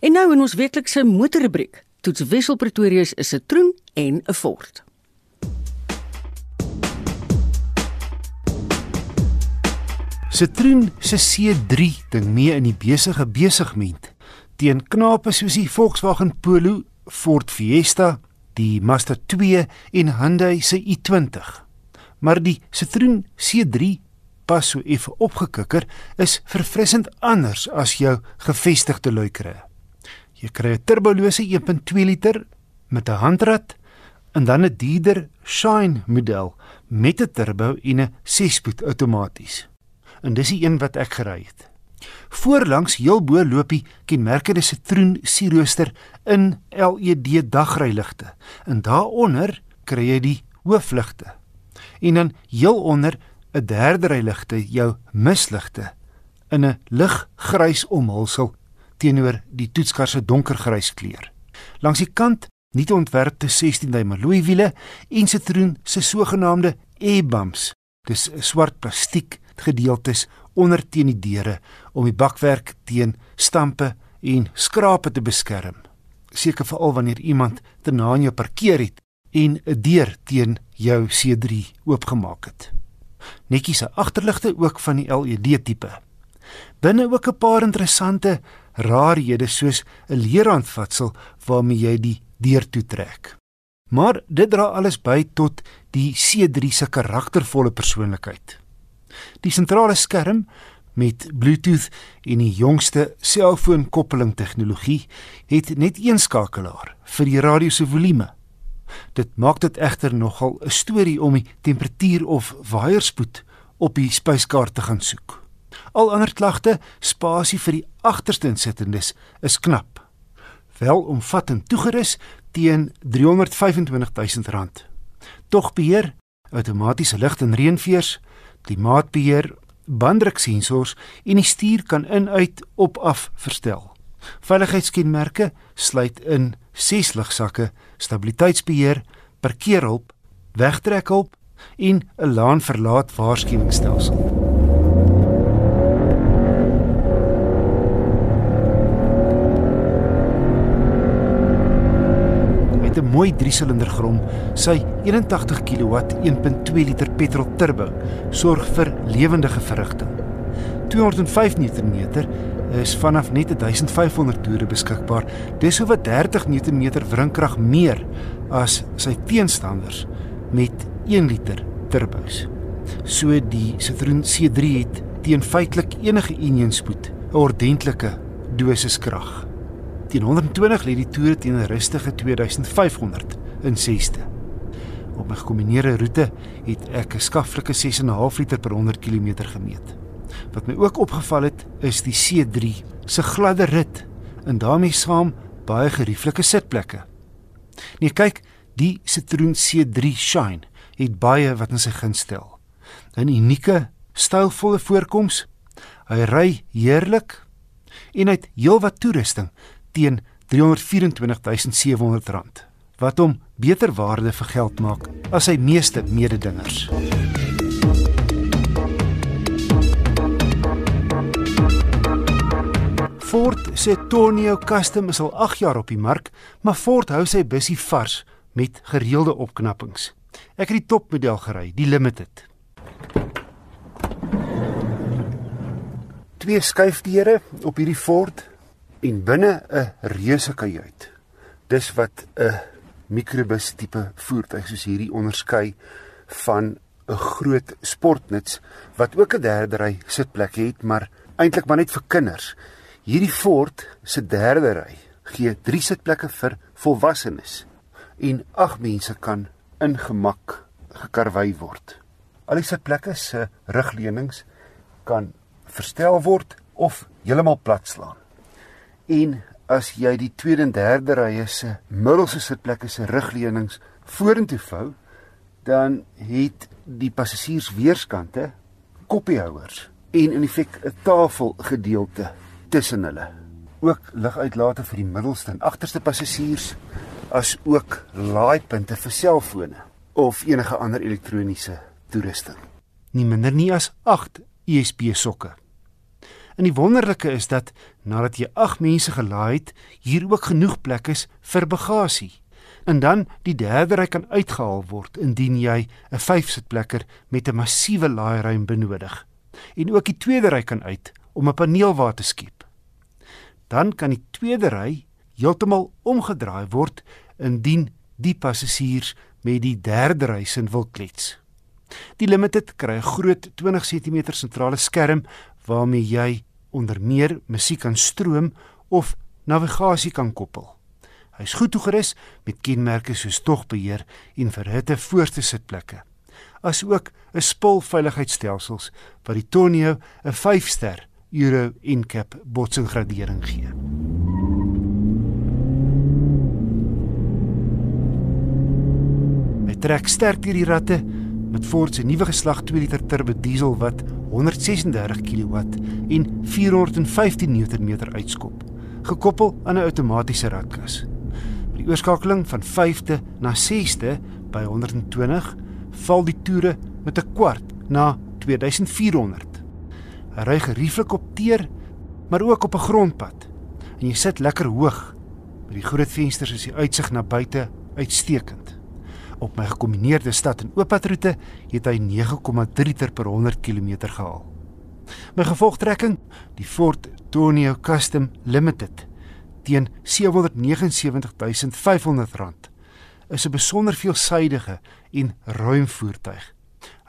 S2: En nou in ons weeklikse motorrubriek. Toets Wessel Pretoria is 'n Citroen en 'n Ford.
S12: Citroen se C3 ding mee in die besige besigment teen knape soos die Volkswagen Polo, Ford Fiesta, die Mazda 2 en Hyundai se i20. Maar die Citroen C3 pas so effe opgekikker is verfrissend anders as jou gevestigde luikere. Jy kry 'n turbolose 1.2 liter met 'n handrat en dan 'n dierder Shine model met 'n turbo en 'n 6-spoed outomaties en dis die een wat ek gery het. Voorlangs heel bo loop die kenmerkende sitroen sierrooster in LED dagryligte en daaronder kry jy die hoofligte. En dan heel onder 'n derde ryligte, jou misligte in 'n liggrys omhulsel teenoor die toetskar se donkergrys kleur. Langs die kant nuut ontwerpte 16 duim alloy wiele en sitroen se sogenaamde e-bumps. Dis swart plastiek gedeeltes onder teen die deure om die bakwerk teen stampe en skrape te beskerm. seker veral wanneer iemand te na aan jou parkeer het en 'n deur teen jou C3 oopgemaak het. Netjies se agterligte ook van die LED tipe. Binne ook 'n paar interessante rarehede soos 'n leerhandvatsel waarmee jy die deur toetrek. Maar dit dra alles by tot die C3 se karaktervolle persoonlikheid. Die sentrale skerm met Bluetooth en die jongste selfoonkoppeling tegnologie het net een skakelaar vir die radio se volume. Dit maak dit egter nogal 'n storie om die temperatuur of waaierspoed op die spyskaart te gaan soek. Al ander klagte, spasie vir die agterste insittendes is knap. Wel omvattend toegerus teen R325 000. Tog beheer, outomatiese lig en reënveers, klimaatbeheer, banddruksensors en die stuur kan in-uit op-af verstel. Veiligheidskenmerke sluit in 6 ligsakke, stabiliteitsbeheer, parkeerhulp, wegtrekhulp en 'n laan verlaat waarskuwingsstelsel. 'n mooi 3-silinder grom, sy 81 kW 1.2 liter petrol turbo sorg vir lewendige verrigting. 205 Nm is vanaf net 1500 toere beskikbaar. Dis oor 30 Nm wrinkrag meer as sy teenstanders met 1 liter turbos. So die Citroen C3 het teen feitelik enige eenheidspoed 'n ordentlike dosis krag. Teen 120 lê die toere teen 'n rustige 2500 in 6ste. Op my gekombineerde roete het ek 'n skaflike 6.5 liter per 100 km gemeet. Wat my ook opgeval het, is die C3 se gladde rit en daarmee saam baie gerieflike sitplekke. Nee, kyk, die Citroen C3 Shine het baie wat in sy guns stel. 'n Unieke, stylvolle voorkoms. Hy ry heerlik en hy het heelwat toerusting teen R324700 wat hom beter waarde vir geld maak as sy meeste mededingers. Ford se Tonio Custom is al 8 jaar op die mark, maar Ford hou sy busie vars met gereelde opknappings. Ek het die topmodel gery, die Limited. Twee skuifdeure op hierdie Ford en binne 'n reuse kajuit. Dis wat 'n mikrobus tipe voertuig soos hierdie onderskei van 'n groot sportnuts wat ook 'n derde ry sitplekke het, maar eintlik maar net vir kinders. Hierdie Ford se derde ry gee 3 sitplekke vir volwassenes en 8 mense kan in gemak gekarwei word. Al die sitplekke se rugleunings kan verstel word of heeltemal plat slaan. En as jy die tweede en derde rye se middelste sitplekke se rugleunings vorentoe vou, dan het die passasiers weerskante koppiehouers en in feite 'n tafelgedeelte tussen hulle. Ook liguitlate vir die middelste en agterste passasiers as ook laaipunte vir selfone of enige ander elektroniese toerusting. Nie minder nie as 8 USB sokke. En die wonderlike is dat nadat jy 8 mense gelaai het, hier ook genoeg plek is vir bagasie. En dan die derde ry kan uitgehaal word indien jy 'n 5-sitplekker met 'n massiewe laairuim benodig. En ook die tweede ry kan uit om 'n paneel waar te skiep. Dan kan die tweede ry heeltemal omgedraai word indien die passasiers met die derde ry sin wil klets. Die Limited kry 'n groot 20 cm sentrale skerm waarmee jy onder meer musiek kan stroom of navigasie kan koppel. Hy is goed toegerus met kenmerke soos togbeheer en verhitte voorste sitplekke. Asook 'n spul veiligheidsstelsels wat die Tonio 'n 5-ster Euro NCAP botsingradering gee. Hy trek sterk deur die ratte met Ford se nuwe geslag 2 liter turbo diesel wat 136 kW en 415 Nm uitskop, gekoppel aan 'n outomatiese ratkas. By die oorskakeling van 5de na 6de by 120 val die toere met 'n kwart na 2400. Hy ry gerieflik op teer, maar ook op 'n grondpad. En jy sit lekker hoog Met die groot vensters is die uitsig na buite uitstekend. Op my gekombineerde stad en oopadroete het hy 9,3 liter per 100 km gehaal. My gevolgtrekking, die Ford Tonio Custom Limited teen R779500 is 'n besonder veelsidige en ruim voertuig.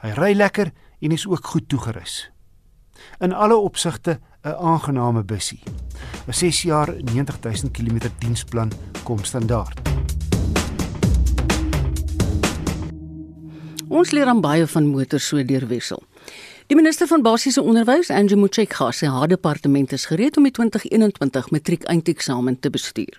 S12: Hy ry lekker en is ook goed toegerus. In alle opsigte 'n aangename bussie. 'n 6 jaar 90000 km diensplan kom standaard.
S2: Ons leer aan baie van motors so deurwissel. Die minister van basiese onderwys, Angie Motshekga, sê haar departement is gereed om die 2021 matriek eindeksamen te bestuur.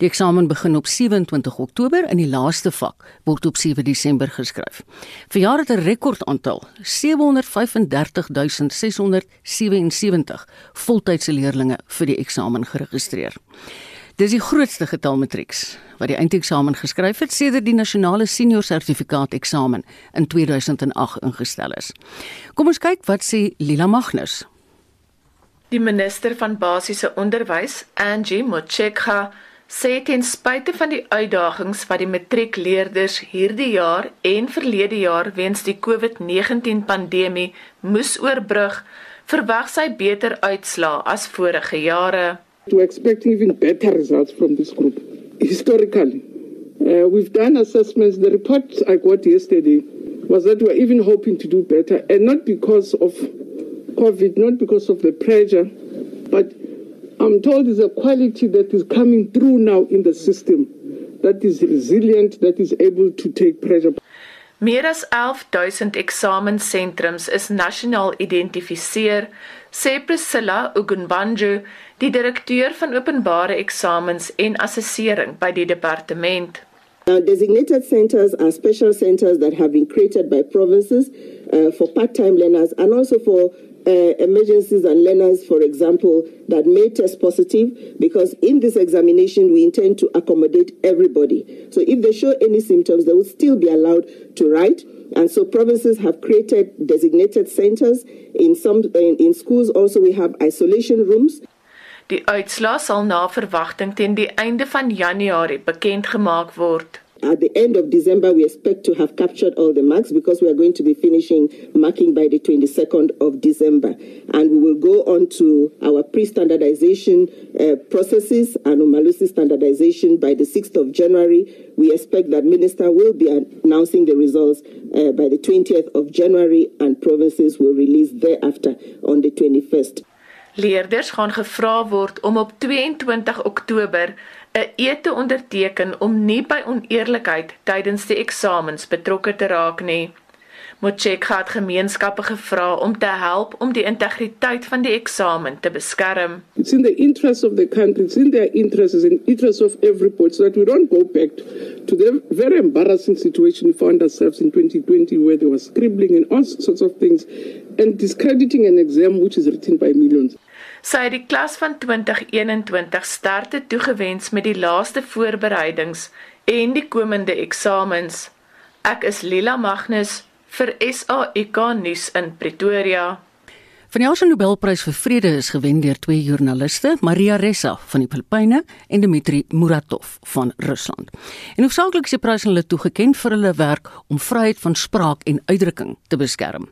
S2: Die eksamen begin op 27 Oktober en die laaste vak word op 7 Desember geskryf. Vir jaar het 'n rekordaantal, 735677 voltydse leerders vir die eksamen geregistreer. Dis die grootste getal matrieks wat die eindeksamen geskryf het sedert die nasionale senior sertifikaat eksamen in 2008 ingestel is. Kom ons kyk wat sê Lila Magnus.
S13: Die minister van basiese onderwys, Angie Motshekga, sê ten spyte van die uitdagings wat die matriekleerders hierdie jaar en verlede jaar weens die COVID-19 pandemie moes oorbrug, verwag sy beter uitslae as vorige jare.
S14: To expect even better results from this group. Historically, uh, we've done assessments. The report I got yesterday was that we're even hoping to do better, and not because of COVID, not because of the pressure, but I'm told there's a quality that is coming through now in the system that is resilient, that is able to take pressure.
S13: Meer as 11000 eksamensentrums is nasionaal identifiseer, sê Priscilla Ugunbanjo, die direkteur van openbare eksamens en assessering by die departement.
S15: Now, designated centers are special centers that have been created by provinces uh, for part-time learners and also for uh, emergencies and learners, for example, that may test positive, because in this examination we intend to accommodate everybody. So if they show any symptoms, they will still be allowed to write. And so provinces have created designated centers. In some in, in schools also we have isolation rooms.
S13: Die sal na verwagting teen die einde van Januarie bekend gemaak word.
S15: At the end of December, we expect to have captured all the marks because we are going to be finishing marking by the 22nd of December. And we will go on to our pre standardization uh, processes and Umalusi standardization by the 6th of January. We expect that Minister will be announcing the results uh, by the 20th of January, and provinces will release thereafter on the 21st.
S13: Leerders gaan gevra word om op 22 Oktober 'n eed te onderteken om nie by oneerlikheid tydens die eksamens betrokke te raak nie. Motshek het gemeenskappe gevra om te help om die integriteit van die eksamen te beskerm.
S14: It's in the interest of the country, it's in their interest, it's in the interest of everybody so that we don't go back to the very embarrassing situation we found ourselves in 2020 where there was scribbling and all sorts of things and discrediting an exam which is written by millions.
S13: Sy het die klas van 2021 sterkte toegewens met die laaste voorbereidings en die komende eksamens. Ek is Lila Magnus vir SAIK nuus in Pretoria.
S2: Van die Nobel Nobelprys vir Vrede is gewen deur twee joernaliste, Maria Ressa van die Filippyne en Dmitri Muratov van Rusland. En hoofsaaklik is die prys aan hulle toegeken vir hulle werk om vryheid van spraak en uitdrukking te beskerm.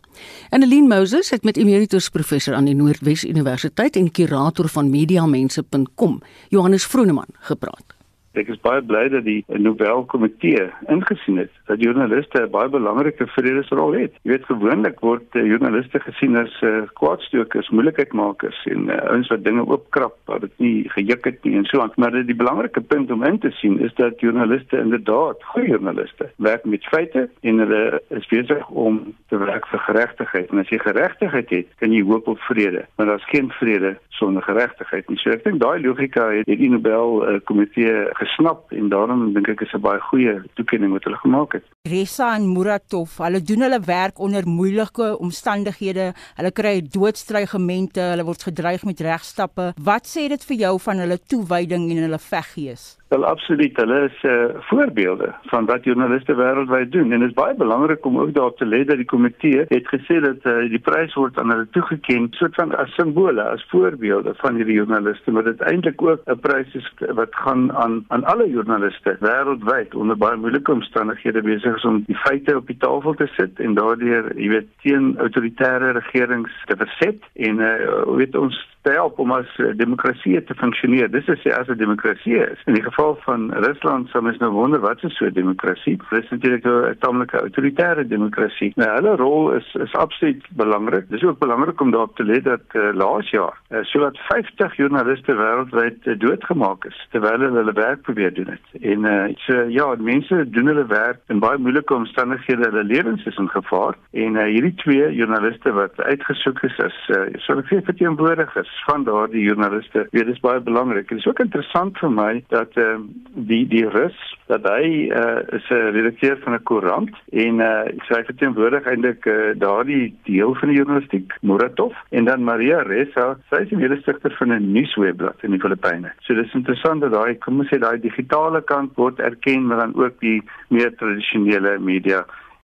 S2: Annelien Moses het met emeritus professor aan die Noordwes Universiteit en kurator van mediamense.com, Johannes Vroneman, gepraat.
S16: Ek is baie bly dat die Nobelkomitee ingesien het dat joernaliste 'n baie belangrike vredesrol het. Jy weet gewoonlik word uh, joernaliste gesien as uh, kwaadstokers, moeilikheidmakers en uh, ouens wat dinge oopkrap wat dit nie gejuk het nie en so aan. Maar die belangrike punt om in te sien is dat joernaliste inderdaad goeie joernaliste werk met feite en hulle is besig om te werk vir geregtigheid. En as jy geregtigheid het, kan jy hoop op vrede, maar daar's geen vrede sonder geregtigheid nie. So ek dink daai logika het die Nobelkomitee uh, gesnap en daarom dink ek is 'n baie goeie toekenning wat hulle gemaak het.
S17: Ressa en Muratov, hulle doen hulle werk onder moeilike omstandighede. Hulle kry doodstrygemente, hulle word gedreig met regstappe. Wat sê dit vir jou van hulle toewyding en hulle veggees?
S16: Wel absoluut, hulle is uh, voorbeelde van wat joernaliste wêreldwyd doen. En dit is baie belangrik om ook daarop te let dat die komitee het gesê dat uh, die prys word aan hulle toegekend soort van as simbole, as voorbeelde van hierdie joernaliste, maar dit eintlik ook 'n prys is wat gaan aan aan alle joernaliste wêreldwyd onder baie moeilike omstandighede besig is om die feite op die tafel te sit en daardeur, jy weet, teen autoritaire regerings te verset. En uh, weet ons te help om as demokrasie te funksioneer. Dis is as 'n demokrasie is. In die geval van Rusland sou mens nou wonder wat is so 'n demokrasie? Dis natuurlik 'n tamelike autoritaire demokrasie. Nou hulle rol is is absoluut belangrik. Dis ook belangrik om daarop te let dat uh, laas jaar uh, sowat 50 joernaliste wêreldwyd uh, doodgemaak is terwyl hulle hulle werk probeer doen het. En uh, so ja, mense doen hulle werk in baie moeilike omstandighede. Hulle lewens is in gevaar en uh, hierdie twee joernaliste wat uitgesoek is as uh, sou ek sê verteenwoordigers van daardie joernaliste. Dit is baie belangrik. Dit is ook interessant vir my dat ehm uh, die die rus dat hy uh, is 'n redakteur van 'n koerant en uh, sy verteenwoordig eintlik uh, daardie deel van die journalistiek Muratov en dan Maria Ressa, sy is die mede-stigter van 'n nuuswebblad in die Filippyne. So dis interessant dat daai kom ons sê daai digitale kant word erken maar dan ook die meer tradisionele media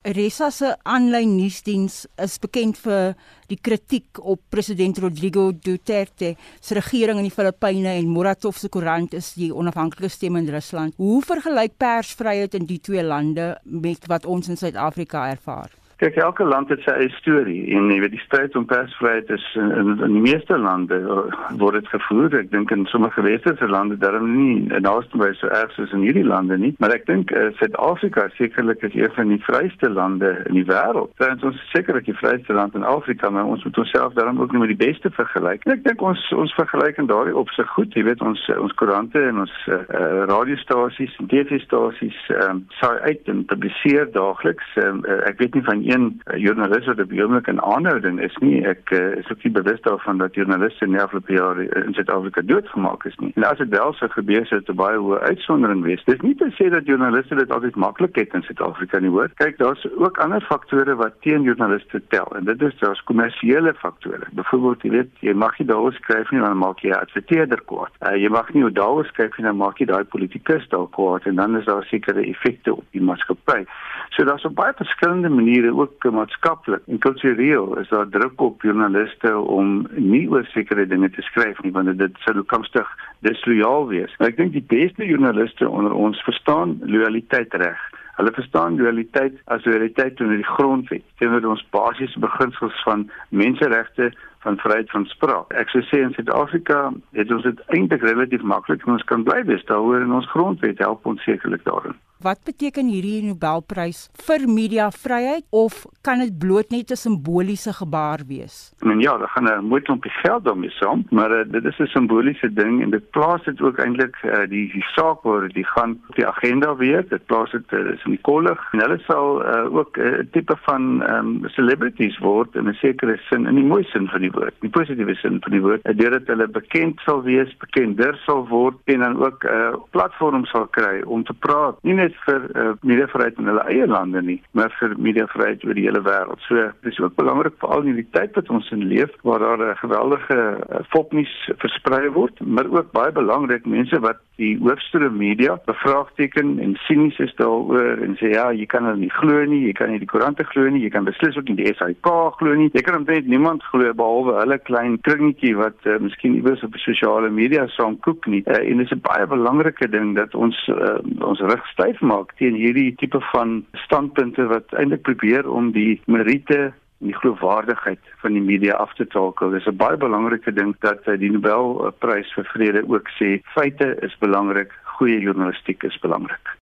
S17: Ressa se aanlyn nuusdiens is bekend vir die kritiek op president Rodrigo Duterte se regering in die Filippyne en Muratov se koerant is die onafhanklike stem in Rusland. Hoe vergelyk persvryheid in die twee lande met wat ons in Suid-Afrika ervaar?
S16: Kyk, elke land het sy eie storie en jy weet die stryd om persvryheid is in, in, in die meeste lande uh, word dit gevoer. Ek dink in sommige westerse lande daarom nie naaste by so erg soos in hierdie lande nie, maar ek dink uh, Suid-Afrika sekerlik is een van die vryste lande in die wêreld. Dit is seker dat die vryste land in Afrika, maar ons moet onsself daarom ook nie met die beste vergelyk. Ek dink ons ons vergelyk in daardie opsig goed. Jy weet ons ons koerante en ons uh, radiostasies en TV-stasies um, saai uit en publiseer daagliks. Um, uh, weet nie van een uh, joernalis wat op die oomblik in aanhouding is nie. Ek uh, is ook nie bewus daarvan dat joernaliste in die afgelope jare in Suid-Afrika doodgemaak is nie. En as dit wel sou gebeur sou dit 'n baie hoë uitsondering wees. Dis nie te sê dat joernaliste dit altyd maklik het in Suid-Afrika nie, hoor. Kyk, daar's ook ander faktore wat teen joernaliste tel en dit is daar's kommersiële faktore. Byvoorbeeld, jy weet, jy mag nie daaroor skryf nie dan maak jy 'n adverteerder kwaad. Uh, jy mag nie daaroor skryf nie dan maak jy daai politikus dalk kwaad en dan is daar sekere effekte op die maatskappy. So daar's op baie verskillende maniere ook maatskaplik en kultureel is daar druk op joernaliste om nie oor sekere dinge te skryf nie want dit sou toekomstig disloyaal wees. Maar ek dink die beste joernaliste onder ons verstaan loyaliteit reg. Hulle verstaan loyaliteit as loyaliteit teenoor die grondwet, teenoor ons basiese beginsels van menseregte van vryheid van spraak. Ek sou sê in Suid-Afrika het ons dit eintlik relatief maklik en ons kan bly wees daaroor in ons grondwet help ons sekerlik daarin.
S17: Wat beteken hierdie Nobelprys vir mediavryheid of kan dit bloot net 'n simboliese gebaar wees?
S16: I mean ja, daar gaan 'n moeite om geld daarmee saam, maar uh, dit is 'n simboliese ding en dit plaas dit ook eintlik uh, die die saak waar dit gaan op die agenda weer. Dit plaas dit uh, is in die kollig en hulle sal uh, ook 'n uh, tipe van um, celebrities word in 'n sekere sin in die mooi sin van die woord, die positiewe sin van die woord, uh, deurdat hulle bekend sal wees, bekender sal word en dan ook 'n uh, platform sal kry om te praat. Nie net vir uh, mediavryheid in hulle eie lande nie, maar vir mediavryheid oor die hele wêreld. So dis ook belangrik veral in die tyd wat ons in leef waar daar 'n geweldige uh, fopnuus versprei word, maar ook baie belangrik mense wat die hoofstroom media bevraagteken en sinies is daaroor en sê ja, jy kan hulle nie glo nie, jy kan nie die koerante glo nie, jy kan beslis ook nie die SAK glo nie. Jy kan omtrent niemand glo behalwe hulle klein kringetjie wat uh, miskien iewers op sosiale media saam koek nie. Uh, en dit is 'n baie belangrike ding dat ons uh, ons rug styf maak teen hierdie tipe van standpunte wat eintlik probeer om die meriete en die geloofwaardigheid van die media af te takel. Dis 'n baie belangrike ding dat eh, die Nobelprys vir vrede ook sê feite is belangrik, goeie journalistiek is belangrik.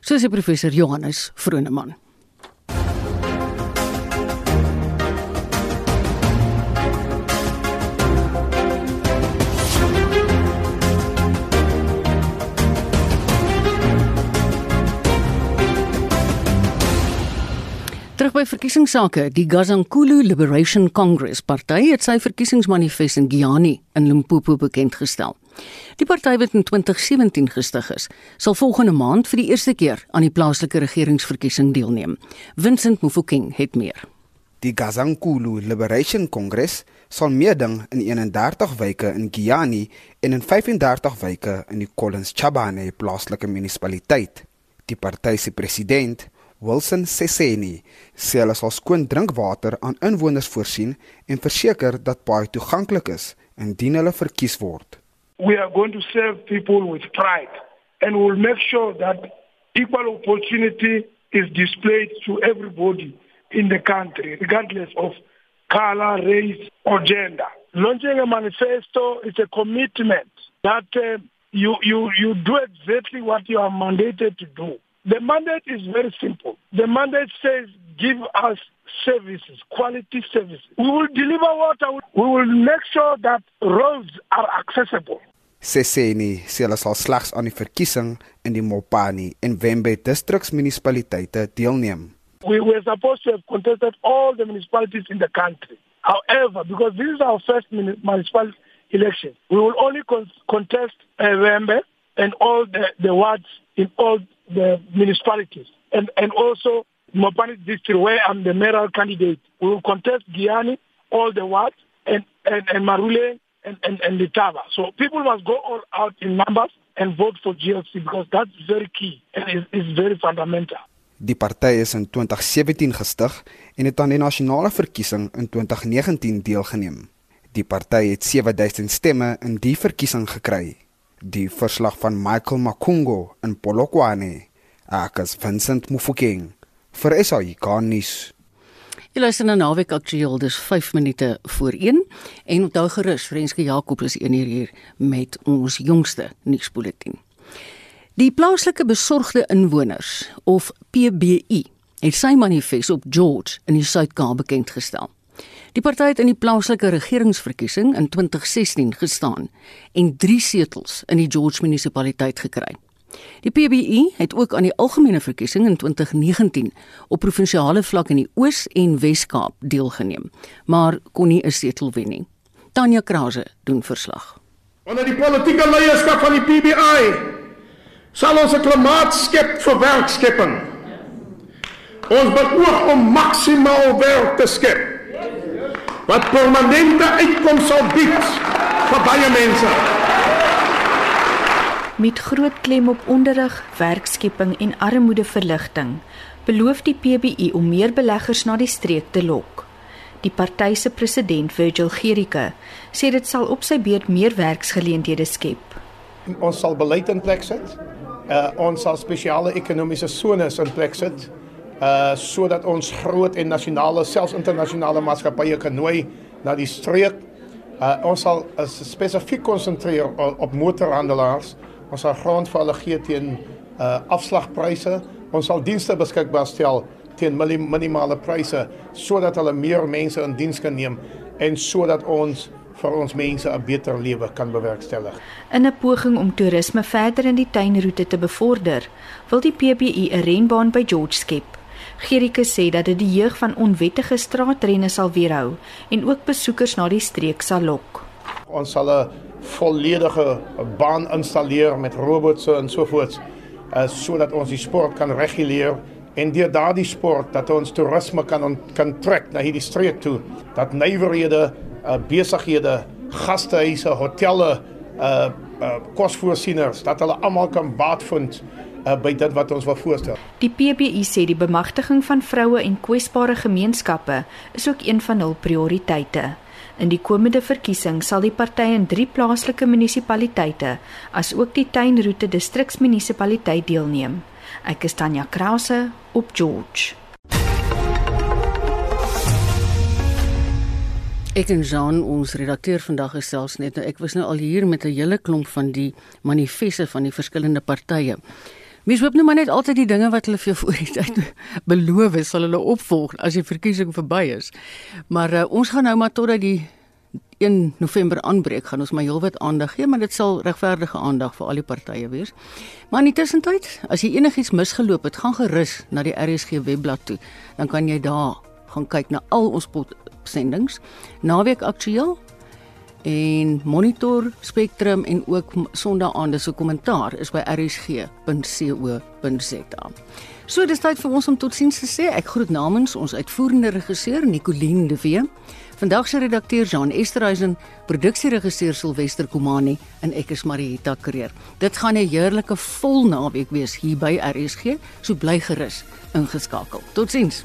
S2: Soos die professor Johannes Vroneman. By verkiesingsake, die Gazankulu Liberation Congress party het sy verkiesingsmanifest in Giani in Limpopo bekendgestel. Die party wat in 2017 gestig is, sal volgende maand vir die eerste keer aan die plaaslike regeringsverkiesing deelneem. Vincent Mufokeng het meer.
S18: Die Gazankulu Liberation Congress sal meeding in 31 wyke in Giani en in 35 wyke in die Collins Chabane plaaslike munisipaliteit. Die party se president, Wilson Seseni, sê hulle sal skoon drinkwater aan inwoners voorsien en verseker dat baie toeganklik is indien hulle verkies word.
S19: We are going to serve people with pride and we'll make sure that equal opportunity is displayed to everybody in the country, regardless of color, race, or gender. Launching a manifesto is a commitment that uh, you, you, you do exactly what you are mandated to do. The mandate is very simple. The mandate says give us services, quality services. We will deliver water. We will make sure that roads are accessible.
S18: Seseni sê sal slegs aan die verkiesing in die Mopani en Wembe distriksmunisipaliteite deelneem.
S19: We were supposed to have contested all the municipalities in the country. However, because this is our first municipal election, we will only contest uh, Wembe and all the, the wards in all the municipalities. And, and also Mopani district where I'm the mayoral candidate. We will contest Giani, all the wards, and, and, and Marule and, and, and Litava. So people must go all out in numbers and vote for GLC because that's very key and is, is very fundamental.
S18: Die party is in 2017 gestig en het aan die nasionale verkiesing in 2019 deelgeneem. Die party het 7000 stemme in die verkiesing gekry. Die verslag van Michael Makungo in Polokwane. Ek is Vincent Mufokeng vir SAI Garnis.
S2: Jy luister na Naweek Aktueel, dis 5 minute voor 1 en onthou gerus, Renske Jakob is 1 uur hier met ons jongste nuusbulletin. Die plaaslike besorgde inwoners of PBI het sy manifest op George in die Suid-Kaap bekend gestel. Die party het in die plaaslike regeringsverkiesing in 2016 gestaan en 3 setels in die George munisipaliteit gekry. Die PBI het ook aan die algemene verkiesing in 2019 op provinsiale vlak in die Oos en Wes-Kaap deelgeneem, maar kon nie 'n setel wen nie. Tanya Krause doen verslag.
S20: Onder die politieke leierskap van die PBI sal ons 'n klimaat skep vir werkskepping. Ons beoog om maksimaal werk te skep wat permanente uitkomste sal bied vir baie mense
S21: met groot klem op onderrig, werkskepping en armoedeverligting, beloof die PBI om meer beleggers na die streek te lok. Die party se president, Virgil Gericke, sê dit sal op sy beurt meer werksgeleenthede skep.
S20: Ons sal beleid in plek sit. Uh, ons sal spesiale ekonomiese sones in plek sit uh sodat ons groot en nasionale selfs internasionale maatskappye kan nooi na die streek. Uh ons sal uh, spesifiek konsentreer op, op motorhandelaars Ons sal grond vir hulle gee teen uh afslagpryse. Ons sal dienste beskikbaar stel teen minimale pryse sodat hulle meer mense in diens kan neem en sodat ons vir ons mense 'n beter lewe kan bewerkstellig.
S21: In 'n poging om toerisme verder in die tuinroete te bevorder, wil die PBI 'n renbaan by George skep. Gerike sê dat dit die jeug van onwettige straatrenne sal weerhou en ook besoekers na die streek sal lok.
S20: Ons sal 'n volledige baan installeer met robots en so voort uh, sodat ons die sport kan reguleer en deur daardie sport dat ons toerisme kan kan trek na hierdie streek toe dat nywerhede uh, besighede gastehuise hotelle uh, uh, kosvoorsieners dat hulle almal kan baat vind uh, by dit wat ons wil voorstel.
S21: Die PBI sê die bemagtiging van vroue en kwesbare gemeenskappe is ook een van hul prioriteite. In die komende verkiesing sal die party in drie plaaslike munisipaliteite, asook die Tuinroete distriksmunisipaliteit deelneem. Ek is Tanya Krause op George.
S2: Ek en Jean, ons redakteur vandag gesels net nou ek was nou al hier met 'n hele klomp van die manifeste van die verskillende partye. Mens hoop nou maar net altyd die dinge wat hulle vir jou voor die tyd [laughs] beloof sal hulle opvolg as die verkiesing verby is. Maar uh, ons gaan nou maar totdat die 1 November aanbreek, gaan ons maar heelwat aandag gee, maar dit sal regverdige aandag vir al die partye wees. Maar in die tussentyd, as jy enigiets misgeloop het, gaan gerus na die RSG webblad toe. Dan kan jy daar gaan kyk na al ons sendings. Naweek aktueel en Monitor, Spectrum en ook Sondagaande se kommentaar is by rsg.co.za. So dis tyd vir ons om totsiens te sê. Ek groet namens ons uitvoerende regisseur Nicoline de Wee. Vandag se redakteur Jean Esterhuizen, produksieregisseur Silwester Komani en ek is Marieta Kreer. Dit gaan 'n heerlike vol naweek wees hier by RSG, so bly gerus ingeskakel. Totsiens.